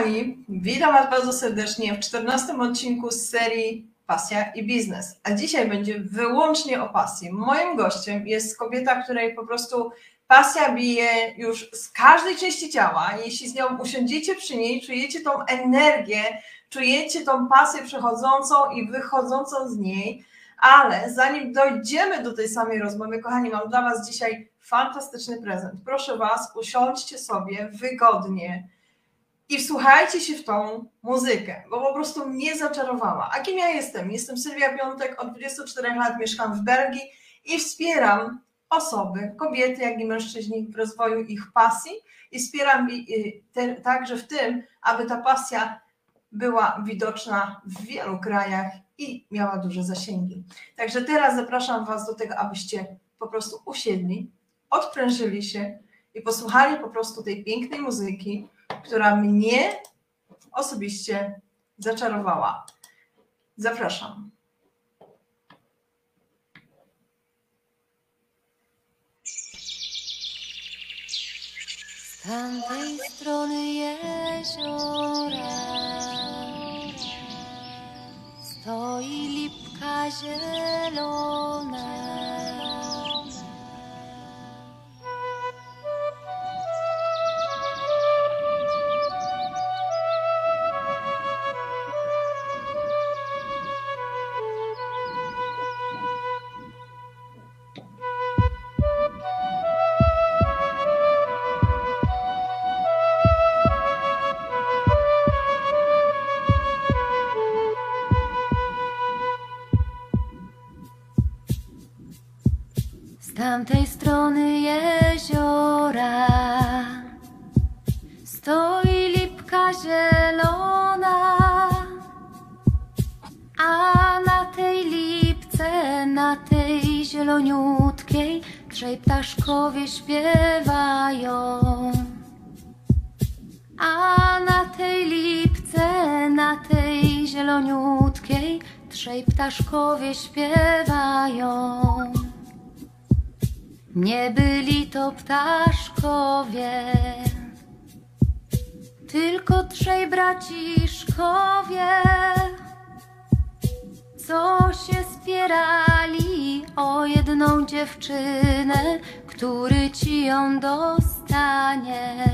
Kochani, witam Was bardzo serdecznie w 14 odcinku z serii Pasja i Biznes. A dzisiaj będzie wyłącznie o pasji. Moim gościem jest kobieta, której po prostu pasja bije już z każdej części ciała. Jeśli z nią usiądziecie przy niej, czujecie tą energię, czujecie tą pasję przechodzącą i wychodzącą z niej. Ale zanim dojdziemy do tej samej rozmowy, kochani, mam dla Was dzisiaj fantastyczny prezent. Proszę Was, usiądźcie sobie wygodnie i wsłuchajcie się w tą muzykę, bo po prostu mnie zaczarowała. A kim ja jestem? Jestem Sylwia Piątek, od 24 lat mieszkam w Belgii i wspieram osoby, kobiety, jak i mężczyźni w rozwoju ich pasji i wspieram także w tym, aby ta pasja była widoczna w wielu krajach i miała duże zasięgi. Także teraz zapraszam Was do tego, abyście po prostu usiedli, odprężyli się i posłuchali po prostu tej pięknej muzyki, która mnie osobiście zaczarowała. Zapraszam. Z tamtej strony jeziora stoi lipka zielona. Śpiewają. Nie byli to ptaszkowie, tylko trzej braciszkowie, co się spierali o jedną dziewczynę, który ci ją dostanie.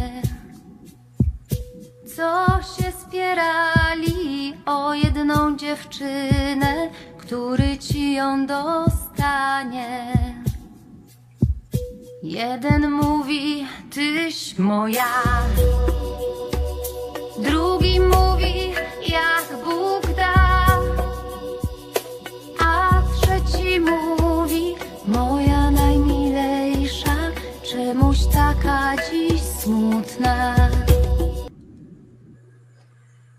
Co się spierali o jedną dziewczynę, który ci ją dostanie. Jeden mówi, tyś moja. Drugi mówi, jak Bóg da. A trzeci mówi, moja najmilejsza Czemuś taka dziś smutna.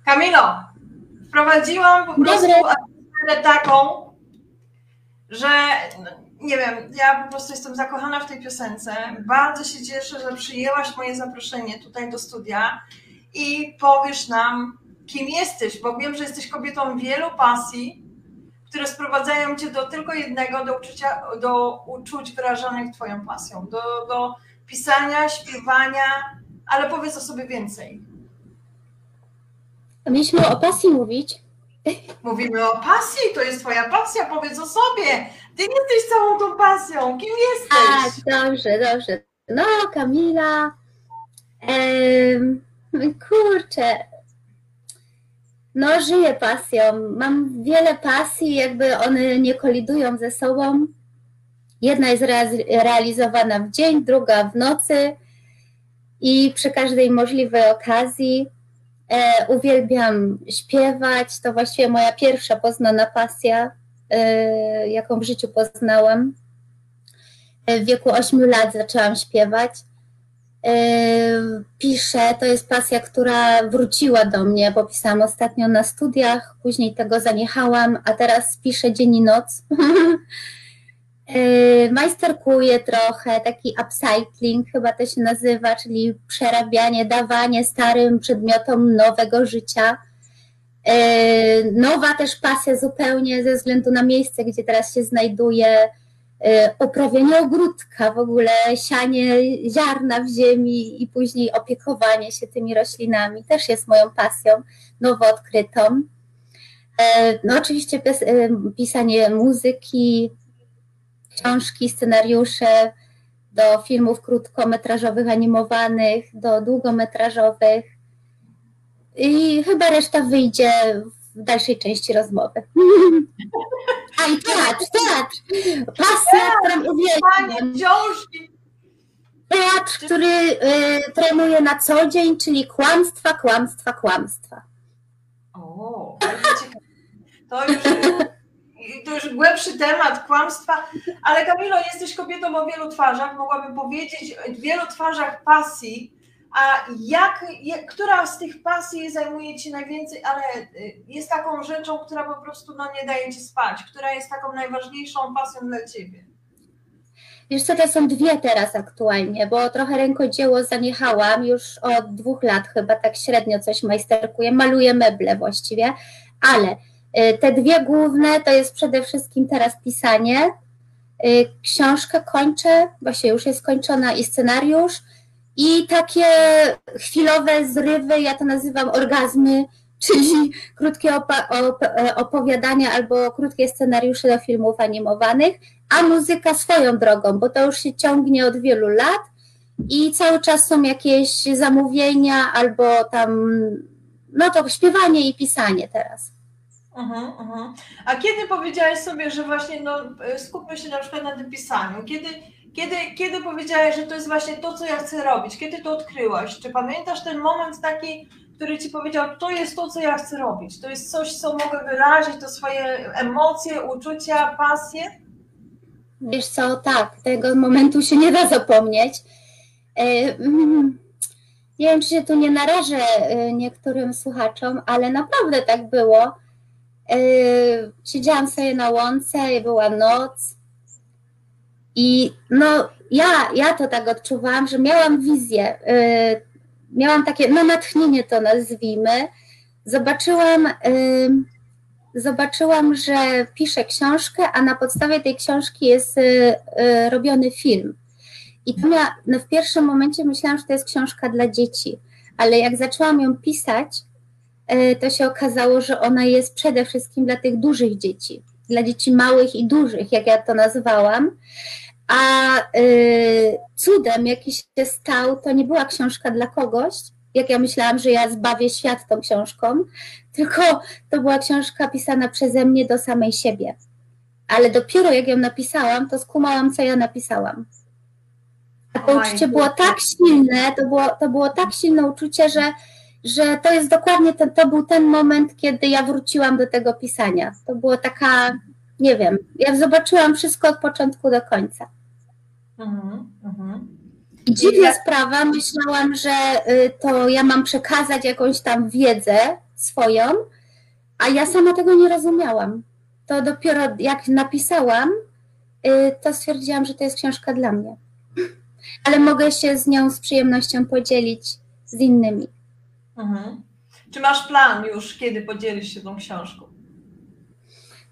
Kamilo, wprowadziłam po prostu atmosferę taką, że nie wiem, ja po prostu jestem zakochana w tej piosence. Bardzo się cieszę, że przyjęłaś moje zaproszenie tutaj do studia i powiesz nam, kim jesteś, bo wiem, że jesteś kobietą wielu pasji, które sprowadzają cię do tylko jednego, do, uczucia, do uczuć wyrażanych twoją pasją, do, do pisania, śpiewania, ale powiedz o sobie więcej. Mieliśmy o pasji mówić. Mówimy o pasji, to jest twoja pasja, powiedz o sobie. Ty jesteś całą tą pasją. Kim jesteś? Tak, dobrze, dobrze. No, Kamila. Ehm, kurczę. No, żyję pasją. Mam wiele pasji, jakby one nie kolidują ze sobą. Jedna jest realizowana w dzień, druga w nocy i przy każdej możliwej okazji. E, uwielbiam śpiewać, to właściwie moja pierwsza poznana pasja Y, jaką w życiu poznałam. W wieku 8 lat zaczęłam śpiewać. Piszę, to jest pasja, która wróciła do mnie, bo pisałam ostatnio na studiach, później tego zaniechałam, a teraz piszę dzień i noc. Y, majsterkuję trochę, taki upcycling chyba to się nazywa, czyli przerabianie, dawanie starym przedmiotom nowego życia. E, nowa też pasja zupełnie ze względu na miejsce, gdzie teraz się znajduję. uprawianie ogródka, w ogóle sianie ziarna w ziemi i później opiekowanie się tymi roślinami też jest moją pasją nowo odkrytą. No oczywiście pisanie muzyki, książki, scenariusze do filmów krótkometrażowych, animowanych, do długometrażowych. I chyba reszta wyjdzie w dalszej części rozmowy. A i teatr, teatr. Pasja, którą uwielbiam. książki. Teatr, który y, trenuję na co dzień, czyli kłamstwa, kłamstwa, kłamstwa. O, to już to już głębszy temat kłamstwa, ale Kamilo, jesteś kobietą o wielu twarzach, mogłabym powiedzieć, wielu twarzach pasji, a jak, jak, która z tych pasji zajmuje Ci najwięcej, ale y, jest taką rzeczą, która po prostu no, nie daje Ci spać, która jest taką najważniejszą pasją dla Ciebie? Wiesz co, to są dwie teraz aktualnie, bo trochę rękodzieło zaniechałam, już od dwóch lat chyba tak średnio coś majsterkuję, maluję meble właściwie, ale te dwie główne to jest przede wszystkim teraz pisanie, y, książkę kończę, właśnie już jest skończona i scenariusz, i takie chwilowe zrywy, ja to nazywam orgazmy, czyli krótkie opowiadania albo krótkie scenariusze do filmów animowanych, a muzyka swoją drogą, bo to już się ciągnie od wielu lat i cały czas są jakieś zamówienia albo tam, no to śpiewanie i pisanie teraz. Uh-huh, uh-huh. A kiedy powiedziałeś sobie, że właśnie no, skupmy się na przykład na tym pisaniu? Kiedy kiedy, kiedy powiedziałeś, że to jest właśnie to, co ja chcę robić? Kiedy to odkryłaś? Czy pamiętasz ten moment taki, który ci powiedział, to jest to, co ja chcę robić? To jest coś, co mogę wyrazić, to swoje emocje, uczucia, pasje? Wiesz co, tak, tego momentu się nie da zapomnieć. E, mm, nie wiem, czy się tu nie narażę e, niektórym słuchaczom, ale naprawdę tak było. E, siedziałam sobie na łące, była noc, i no, ja, ja to tak odczuwałam, że miałam wizję, yy, miałam takie, no natchnienie to nazwijmy. Zobaczyłam, yy, zobaczyłam, że piszę książkę, a na podstawie tej książki jest yy, robiony film. I to no w pierwszym momencie myślałam, że to jest książka dla dzieci, ale jak zaczęłam ją pisać, to się okazało, że ona jest przede wszystkim dla tych dużych dzieci, dla dzieci małych i dużych, jak ja to nazwałam. A y, cudem, jaki się stał, to nie była książka dla kogoś, jak ja myślałam, że ja zbawię świat tą książką, tylko to była książka pisana przeze mnie do samej siebie. Ale dopiero jak ją napisałam, to skumałam, co ja napisałam. A to uczucie było tak silne, to było, to było tak silne uczucie, że, że to jest dokładnie ten, to był ten moment, kiedy ja wróciłam do tego pisania. To było taka, nie wiem, ja zobaczyłam wszystko od początku do końca. Mhm, mhm. Dziwna sprawa, myślałam, że y, to ja mam przekazać jakąś tam wiedzę swoją, a ja sama tego nie rozumiałam. To dopiero jak napisałam, y, to stwierdziłam, że to jest książka dla mnie. Ale mogę się z nią z przyjemnością podzielić z innymi. Mhm. Czy masz plan już, kiedy podzielisz się tą książką?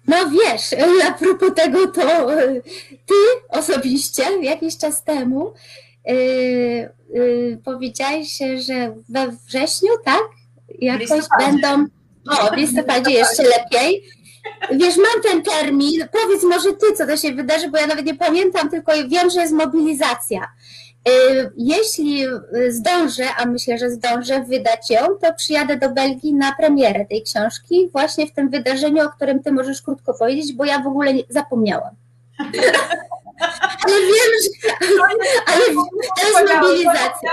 No wiesz, a propos tego, to y, ty osobiście jakiś czas temu yy, yy, powiedziałeś, że we wrześniu, tak? Jakoś będą. O, w listopadzie jeszcze lepiej. Wiesz, mam ten termin. Powiedz może ty, co to się wydarzy, bo ja nawet nie pamiętam, tylko wiem, że jest mobilizacja. Y, jeśli y, zdążę, a myślę, że zdążę wydać ją, to przyjadę do Belgii na premierę tej książki, właśnie w tym wydarzeniu, o którym ty możesz krótko powiedzieć, bo ja w ogóle zapomniałam. ale wiem, że. Ale to jest mobilizacja.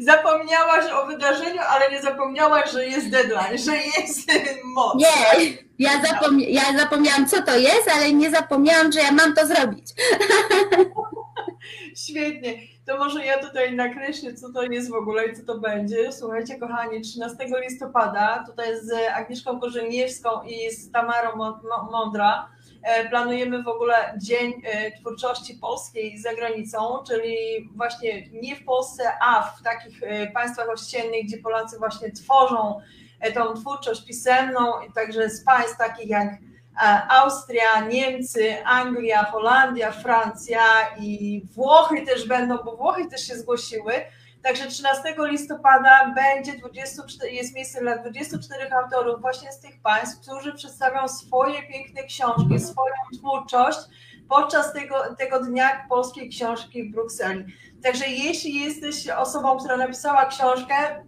Zapomniałaś o wydarzeniu, ale nie zapomniałaś, że jest deadline, że jest moc. Nie, ja, zapomnia ja zapomniałam, co to jest, ale nie zapomniałam, że ja mam to zrobić. Świetnie. To może ja tutaj nakreślę, co to jest w ogóle i co to będzie. Słuchajcie, kochani, 13 listopada, tutaj z Agnieszką Korzeniewską i z Tamarą Mądra, e, planujemy w ogóle Dzień e, Twórczości Polskiej za granicą, czyli właśnie nie w Polsce, a w takich e, państwach ościennych, gdzie Polacy właśnie tworzą tą twórczość pisemną, także z państw takich jak Austria, Niemcy, Anglia, Holandia, Francja i Włochy też będą, bo Włochy też się zgłosiły. Także 13 listopada będzie 24, jest miejsce dla 24 autorów właśnie z tych państw, którzy przedstawią swoje piękne książki, swoją twórczość podczas tego, tego dnia polskiej książki w Brukseli. Także jeśli jesteś osobą, która napisała książkę,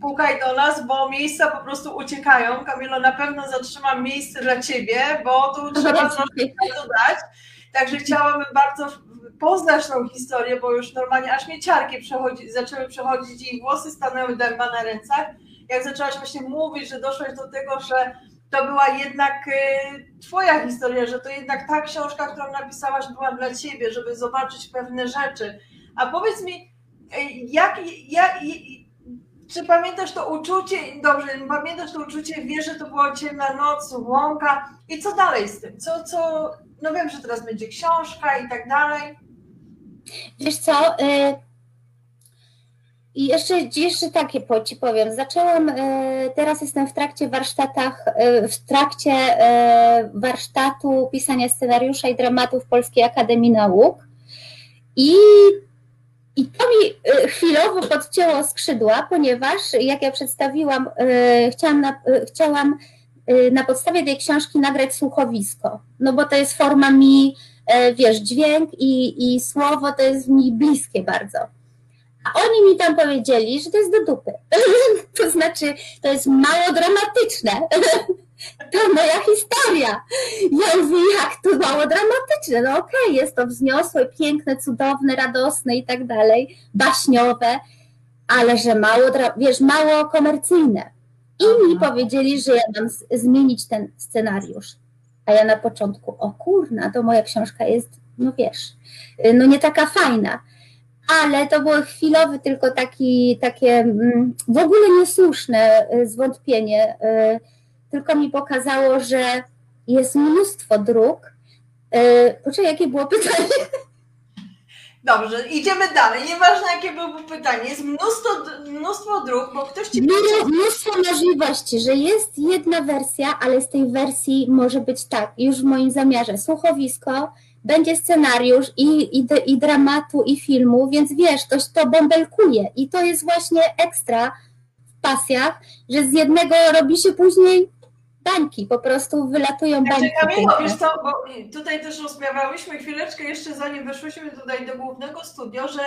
pukaj do nas, bo miejsca po prostu uciekają. Kamilo, na pewno zatrzymam miejsce dla Ciebie, bo tu trzeba troszkę dodać. Także chciałabym bardzo poznać tą historię, bo już normalnie aż mnie ciarki przechodzi, zaczęły przechodzić i włosy stanęły dęba na rękach. Jak zaczęłaś właśnie mówić, że doszłaś do tego, że to była jednak y, Twoja historia, że to jednak ta książka, którą napisałaś, była dla Ciebie, żeby zobaczyć pewne rzeczy. A powiedz mi, y, jak, jak, czy pamiętasz to uczucie, dobrze, pamiętasz to uczucie, wiesz, że to była ciemna noc, łąka i co dalej z tym? Co, co, no wiem, że teraz będzie książka i tak dalej. Wiesz co, y, i jeszcze, jeszcze takie ci powiem. Zaczęłam, y, teraz jestem w trakcie warsztatach, y, w trakcie warsztatu pisania scenariusza i dramatów Polskiej Akademii Nauk. I i to mi y, chwilowo podcięło skrzydła, ponieważ jak ja przedstawiłam, y, chciałam na, y, chciałam na podstawie tej książki nagrać słuchowisko, no bo to jest forma mi, wiesz, dźwięk i, i słowo to jest mi bliskie bardzo. A oni mi tam powiedzieli, że to jest do dupy. to znaczy, to jest mało dramatyczne. to moja historia. Ja mówię, jak to mało dramatyczne. No okej, okay, jest to wzniosłe, piękne, cudowne, radosne i tak dalej, baśniowe, ale że mało, wiesz, mało komercyjne. I Aha. mi powiedzieli, że ja mam zmienić ten scenariusz. A ja na początku, o kurna, to moja książka jest, no wiesz, no nie taka fajna. Ale to było chwilowy tylko taki, takie mm, w ogóle niesłuszne y, zwątpienie, y, tylko mi pokazało, że jest mnóstwo dróg. E, poczekaj, jakie było pytanie? Dobrze, idziemy dalej. Nieważne, jakie było pytanie. Jest mnóstwo, mnóstwo dróg, bo ktoś ci powiedział... Mnóstwo możliwości, że jest jedna wersja, ale z tej wersji może być tak, już w moim zamiarze, słuchowisko, będzie scenariusz i, i, i dramatu, i filmu, więc wiesz, to, to bąbelkuje. I to jest właśnie ekstra w pasjach, że z jednego robi się później bańki, po prostu wylatują znaczy, bańki. Kamilo, wiesz co, bo tutaj też rozmawiałyśmy chwileczkę jeszcze zanim weszłyśmy tutaj do głównego studio, że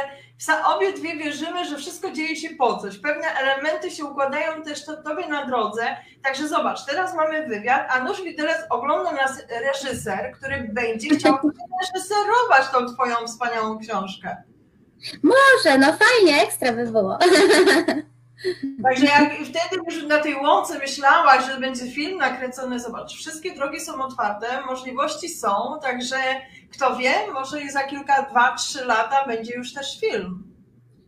obie dwie wierzymy, że wszystko dzieje się po coś. Pewne elementy się układają też to, tobie na drodze. Także zobacz, teraz mamy wywiad, a nóż widelec ogląda nas reżyser, który będzie chciał reżyserować tą twoją wspaniałą książkę. Może, no fajnie, ekstra by było. Także jak wtedy już na tej łące myślałaś, że będzie film nakręcony, zobacz, wszystkie drogi są otwarte, możliwości są, także kto wie, może za kilka, dwa, trzy lata będzie już też film.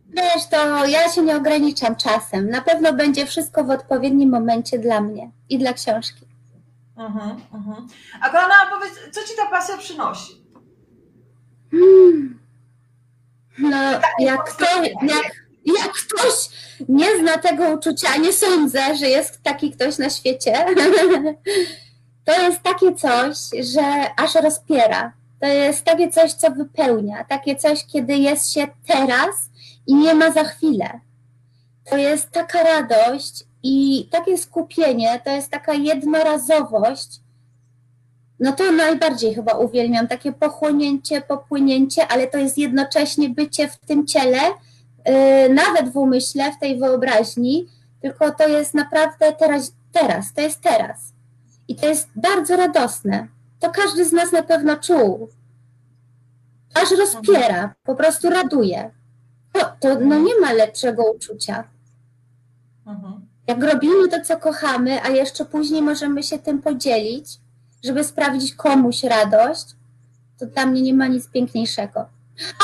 Wiesz, to ja się nie ograniczam czasem. Na pewno będzie wszystko w odpowiednim momencie dla mnie i dla książki. Uh-huh, uh-huh. A kochana, powiedz, co ci ta pasja przynosi? Hmm. No, jak to, jak, jak ktoś nie zna tego uczucia, nie sądzę, że jest taki ktoś na świecie, to jest takie coś, że aż rozpiera. To jest takie coś, co wypełnia, takie coś, kiedy jest się teraz i nie ma za chwilę. To jest taka radość i takie skupienie, to jest taka jednorazowość. No to najbardziej chyba uwielbiam, takie pochłonięcie, popłynięcie, ale to jest jednocześnie bycie w tym ciele, nawet w umyśle, w tej wyobraźni, tylko to jest naprawdę teraz, teraz, to jest teraz. I to jest bardzo radosne. To każdy z nas na pewno czuł. Aż rozpiera, po prostu raduje. To, to no nie ma lepszego uczucia. Mhm. Jak robimy to, co kochamy, a jeszcze później możemy się tym podzielić, żeby sprawić komuś radość, to dla mnie nie ma nic piękniejszego.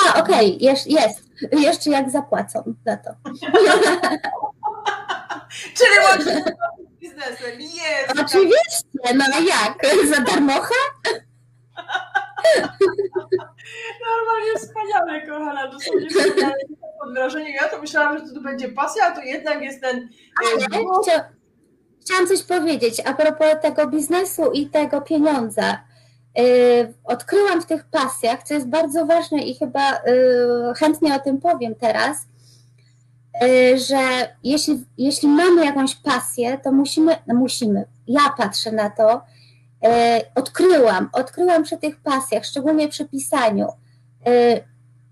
A, okej, okay, jest, jest. Jeszcze jak zapłacą za to. Czyli łącznie z biznesem. Jest. Oczywiście, no jak? Za darmocha? Normalnie wspaniale, kochana. Dosłownie pod wrażeniem. Ja to myślałam, że to będzie pasja, a to jednak jest ten... Ale chcia, chciałam coś powiedzieć a propos tego biznesu i tego pieniądza. Yy, odkryłam w tych pasjach, co jest bardzo ważne i chyba yy, chętnie o tym powiem teraz, yy, że jeśli, jeśli mamy jakąś pasję, to musimy, no musimy, ja patrzę na to, odkryłam, odkryłam przy tych pasjach, szczególnie przy pisaniu,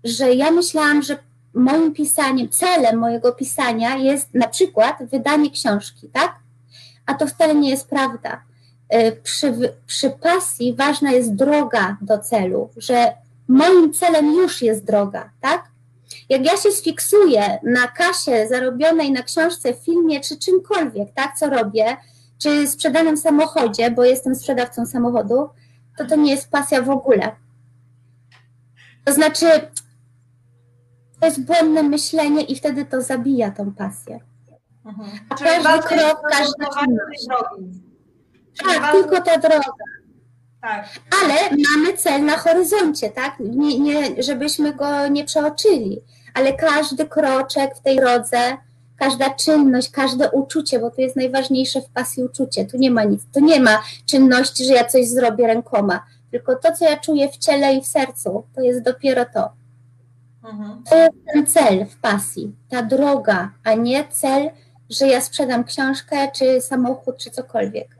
że ja myślałam, że moim pisaniem, celem mojego pisania jest na przykład wydanie książki, tak? A to wcale nie jest prawda. Y, przy, przy pasji ważna jest droga do celu, że moim celem już jest droga, tak? Jak ja się sfiksuję na kasie zarobionej na książce, filmie czy czymkolwiek, tak, co robię, czy sprzedanym samochodzie, bo jestem sprzedawcą samochodu, to to nie jest pasja w ogóle. To znaczy, to jest błędne myślenie i wtedy to zabija tą pasję. Mhm. A każdy krok, każda czynność. Tak, tylko ta droga. Tak. Ale mamy cel na horyzoncie, tak? Nie, nie, żebyśmy go nie przeoczyli. Ale każdy kroczek w tej drodze, każda czynność, każde uczucie, bo to jest najważniejsze w pasji uczucie. Tu nie ma nic, tu nie ma czynności, że ja coś zrobię rękoma. Tylko to, co ja czuję w ciele i w sercu, to jest dopiero to. Mhm. To jest ten cel w pasji, ta droga, a nie cel, że ja sprzedam książkę, czy samochód, czy cokolwiek.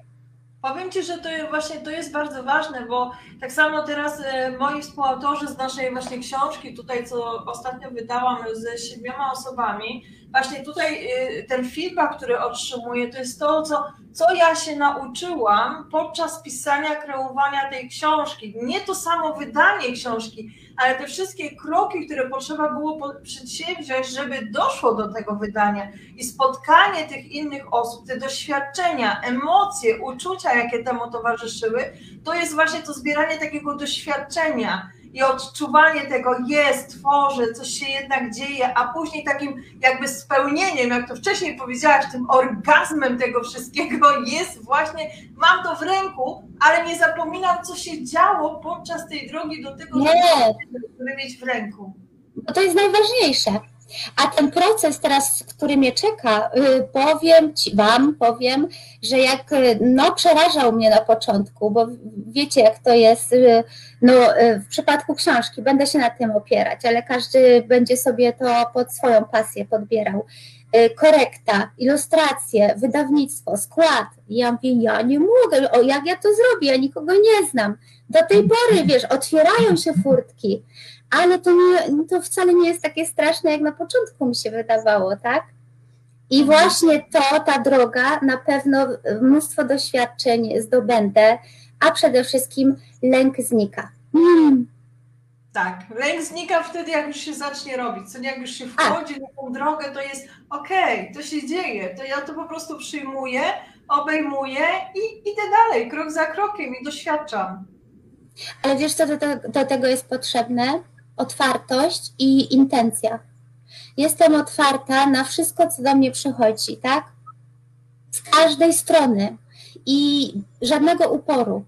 Powiem Ci, że to właśnie to jest bardzo ważne, bo tak samo teraz e, moi współautorzy z naszej właśnie książki, tutaj co ostatnio wydałam ze siedmioma osobami, właśnie tutaj e, ten feedback, który otrzymuję, to jest to, co, co ja się nauczyłam podczas pisania, kreowania tej książki. Nie to samo wydanie książki, ale te wszystkie kroki, które potrzeba było przedsięwziąć, żeby doszło do tego wydania i spotkanie tych innych osób, te doświadczenia, emocje, uczucia, jakie temu towarzyszyły, to jest właśnie to zbieranie takiego doświadczenia i odczuwanie tego jest, tworzę, coś się jednak dzieje, a później takim jakby spełnieniem, jak to wcześniej powiedziałaś, tym orgazmem tego wszystkiego jest właśnie, mam to w ręku, ale nie zapominam, co się działo podczas tej drogi do tego, żeby mieć w ręku. Bo to jest najważniejsze. A ten proces teraz, który mnie czeka, y, powiem ci, Wam, powiem, że jak y, no, przerażał mnie na początku, bo wiecie, jak to jest y, no, w przypadku książki, będę się na tym opierać, ale każdy będzie sobie to pod swoją pasję podbierał. Korekta, ilustracje, wydawnictwo, skład. Ja mówię, ja nie mogę, o, jak ja to zrobię, ja nikogo nie znam. Do tej pory, wiesz, otwierają się furtki ale to, nie, to wcale nie jest takie straszne, jak na początku mi się wydawało, tak? I mhm. właśnie to, ta droga, na pewno mnóstwo doświadczeń zdobędę, a przede wszystkim lęk znika. Mm. Tak, lęk znika wtedy, jak już się zacznie robić. Co nie, jak już się wchodzi na tą drogę, to jest okej, okay, to się dzieje, to ja to po prostu przyjmuję, obejmuję i idę dalej, krok za krokiem i doświadczam. Ale wiesz, co do, do tego jest potrzebne? otwartość i intencja. Jestem otwarta na wszystko, co do mnie przychodzi, tak? Z każdej strony i żadnego uporu.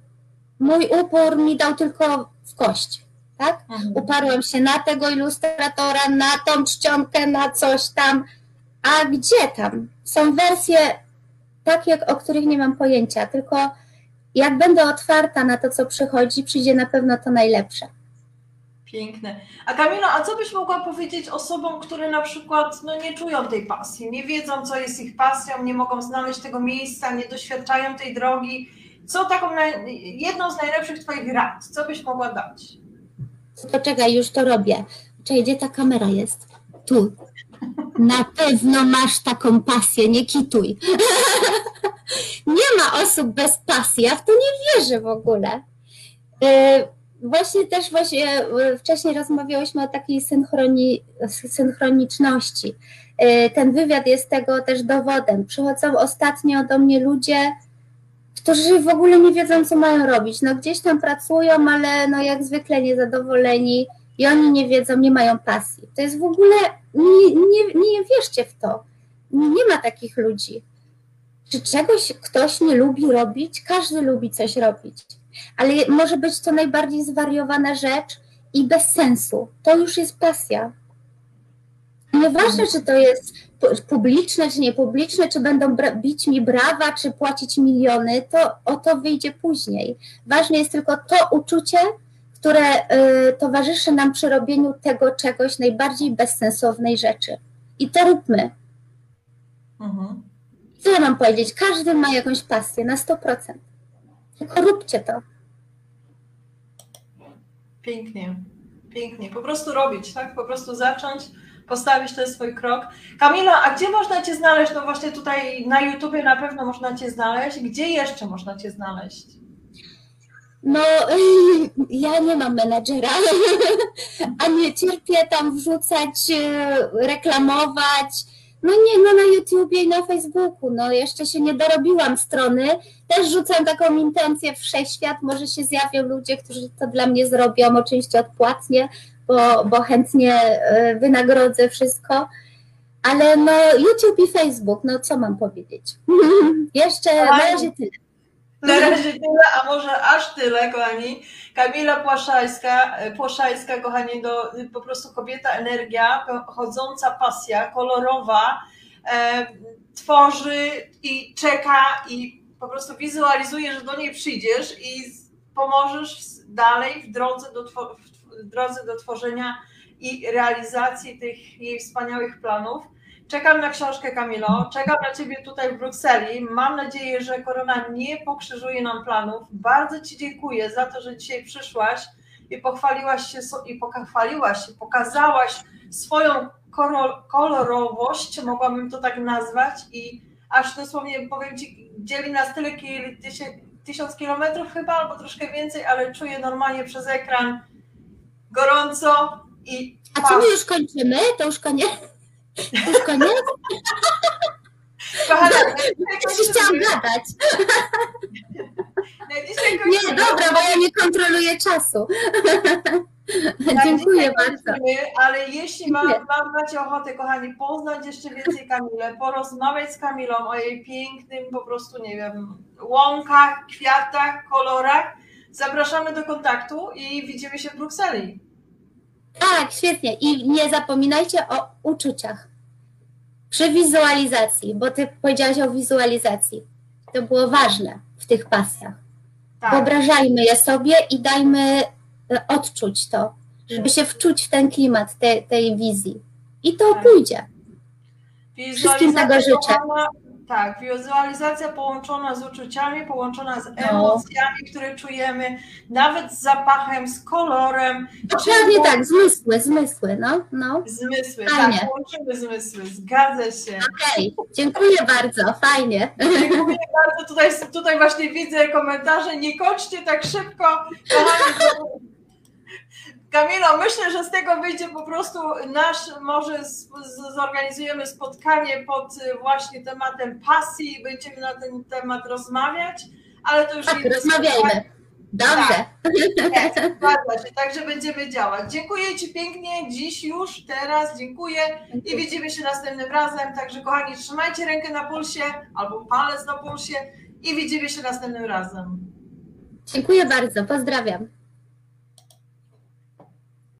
Mój upór mi dał tylko w kość, tak? Mhm. Uparłam się na tego ilustratora, na tą czcionkę, na coś tam. A gdzie tam? Są wersje takie, o których nie mam pojęcia, tylko jak będę otwarta na to, co przychodzi, przyjdzie na pewno to najlepsze. Piękne. A Kamila, a co byś mogła powiedzieć osobom, które na przykład no, nie czują tej pasji, nie wiedzą, co jest ich pasją, nie mogą znaleźć tego miejsca, nie doświadczają tej drogi? Co taką jedną z najlepszych Twoich rad, co byś mogła dać? Poczekaj, już to robię. Czekaj, gdzie ta kamera jest? Tu. Na pewno masz taką pasję, nie kituj. nie ma osób bez pasji, ja w to nie wierzę w ogóle. Y, Właśnie też właśnie e, wcześniej rozmawiałyśmy o takiej synchroni, synchroniczności. E, ten wywiad jest tego też dowodem. Przychodzą ostatnio do mnie ludzie, którzy w ogóle nie wiedzą, co mają robić. No gdzieś tam pracują, ale no jak zwykle niezadowoleni i oni nie wiedzą, nie mają pasji. To jest w ogóle, nie, nie, nie wierzcie w to. Nie ma takich ludzi. Czy czegoś ktoś nie lubi robić? Każdy lubi coś robić ale może być to najbardziej zwariowana rzecz i bez sensu. To już jest pasja. Nieważne, czy to jest pu- publiczne, czy niepubliczne, czy będą bić mi brawa, czy płacić miliony, to o to wyjdzie później. Ważne jest tylko to uczucie, które y, towarzyszy nam przy robieniu tego czegoś najbardziej bezsensownej rzeczy. I to róbmy. Mhm. Co ja mam powiedzieć? Każdy ma jakąś pasję na 100%. Tylko róbcie to. Pięknie, pięknie. Po prostu robić, tak? Po prostu zacząć, postawić ten swój krok. Kamila, a gdzie można Cię znaleźć? No właśnie tutaj na YouTubie na pewno można Cię znaleźć. Gdzie jeszcze można Cię znaleźć? No, ja nie mam menedżera, a nie cierpię tam wrzucać, e, reklamować. No nie, no na YouTubie i na Facebooku, no jeszcze się nie dorobiłam strony. Też rzucam taką intencję w wszechświat, może się zjawią ludzie, którzy to dla mnie zrobią, oczywiście odpłatnie, bo, bo chętnie e, wynagrodzę wszystko. Ale no YouTube i Facebook, no co mam powiedzieć? jeszcze na razie tyle. Na razie tyle, a może aż tyle, kochani. Kamila Płaszajska, Płaszajska kochani, do, po prostu kobieta energia, chodząca pasja, kolorowa, e, tworzy i czeka i po prostu wizualizuje, że do niej przyjdziesz i pomożesz dalej w drodze do, w drodze do tworzenia i realizacji tych jej wspaniałych planów. Czekam na książkę Kamilo, czekam na Ciebie tutaj w Brukseli. Mam nadzieję, że korona nie pokrzyżuje nam planów. Bardzo Ci dziękuję za to, że dzisiaj przyszłaś i pochwaliłaś się i pochwaliłaś się, pokazałaś swoją kolorowość, mogłabym to tak nazwać i aż dosłownie powiem Ci, dzieli nas tyle tysiąc kilometrów chyba, albo troszkę więcej, ale czuję normalnie przez ekran gorąco i A co my już kończymy? To już koniec? To już koniec? Kochana, Ja się chciałam gadać. Nie, dobra, bo ja nie kontroluję czasu. Tak, Dziękuję bardzo. Ale jeśli ma, Dziękuję. ma, macie ochotę, kochani, poznać jeszcze więcej Kamilę, porozmawiać z Kamilą o jej pięknym, po prostu, nie wiem, łąkach, kwiatach, kolorach, zapraszamy do kontaktu i widzimy się w Brukseli. Tak, świetnie. I nie zapominajcie o uczuciach. Przy wizualizacji, bo ty powiedziałaś o wizualizacji. To było ważne w tych pasjach. Tak, Wyobrażajmy je sobie i dajmy e, odczuć to, żeby się wczuć w ten klimat tej, tej wizji. I to Tak. pójdzie. Wszystkim tego życzę. Tak, wizualizacja połączona z uczuciami, połączona z No. emocjami, które czujemy, nawet z zapachem, z kolorem. Dokładnie tak, zmysły, zmysły, no, no. Zmysły, Fajnie. tak, łączymy zmysły, zgadza się. Okej, dziękuję bardzo, fajnie. Dziękuję bardzo. Tutaj, tutaj właśnie widzę komentarze. Nie kończcie tak szybko. Kochani, Kamilo, myślę, że z tego wyjdzie po prostu nasz, może z, z, zorganizujemy spotkanie pod y, właśnie tematem pasji i będziemy na ten temat rozmawiać, ale to już Tak, rozmawiajmy. Dobrze. spotkanie. Zgadza się, także będziemy działać. Dziękuję Ci pięknie, dziś już, teraz, dziękuję i widzimy się następnym razem. Także kochani, trzymajcie rękę na pulsie albo palec na pulsie i widzimy się następnym razem. Dziękuję bardzo, pozdrawiam.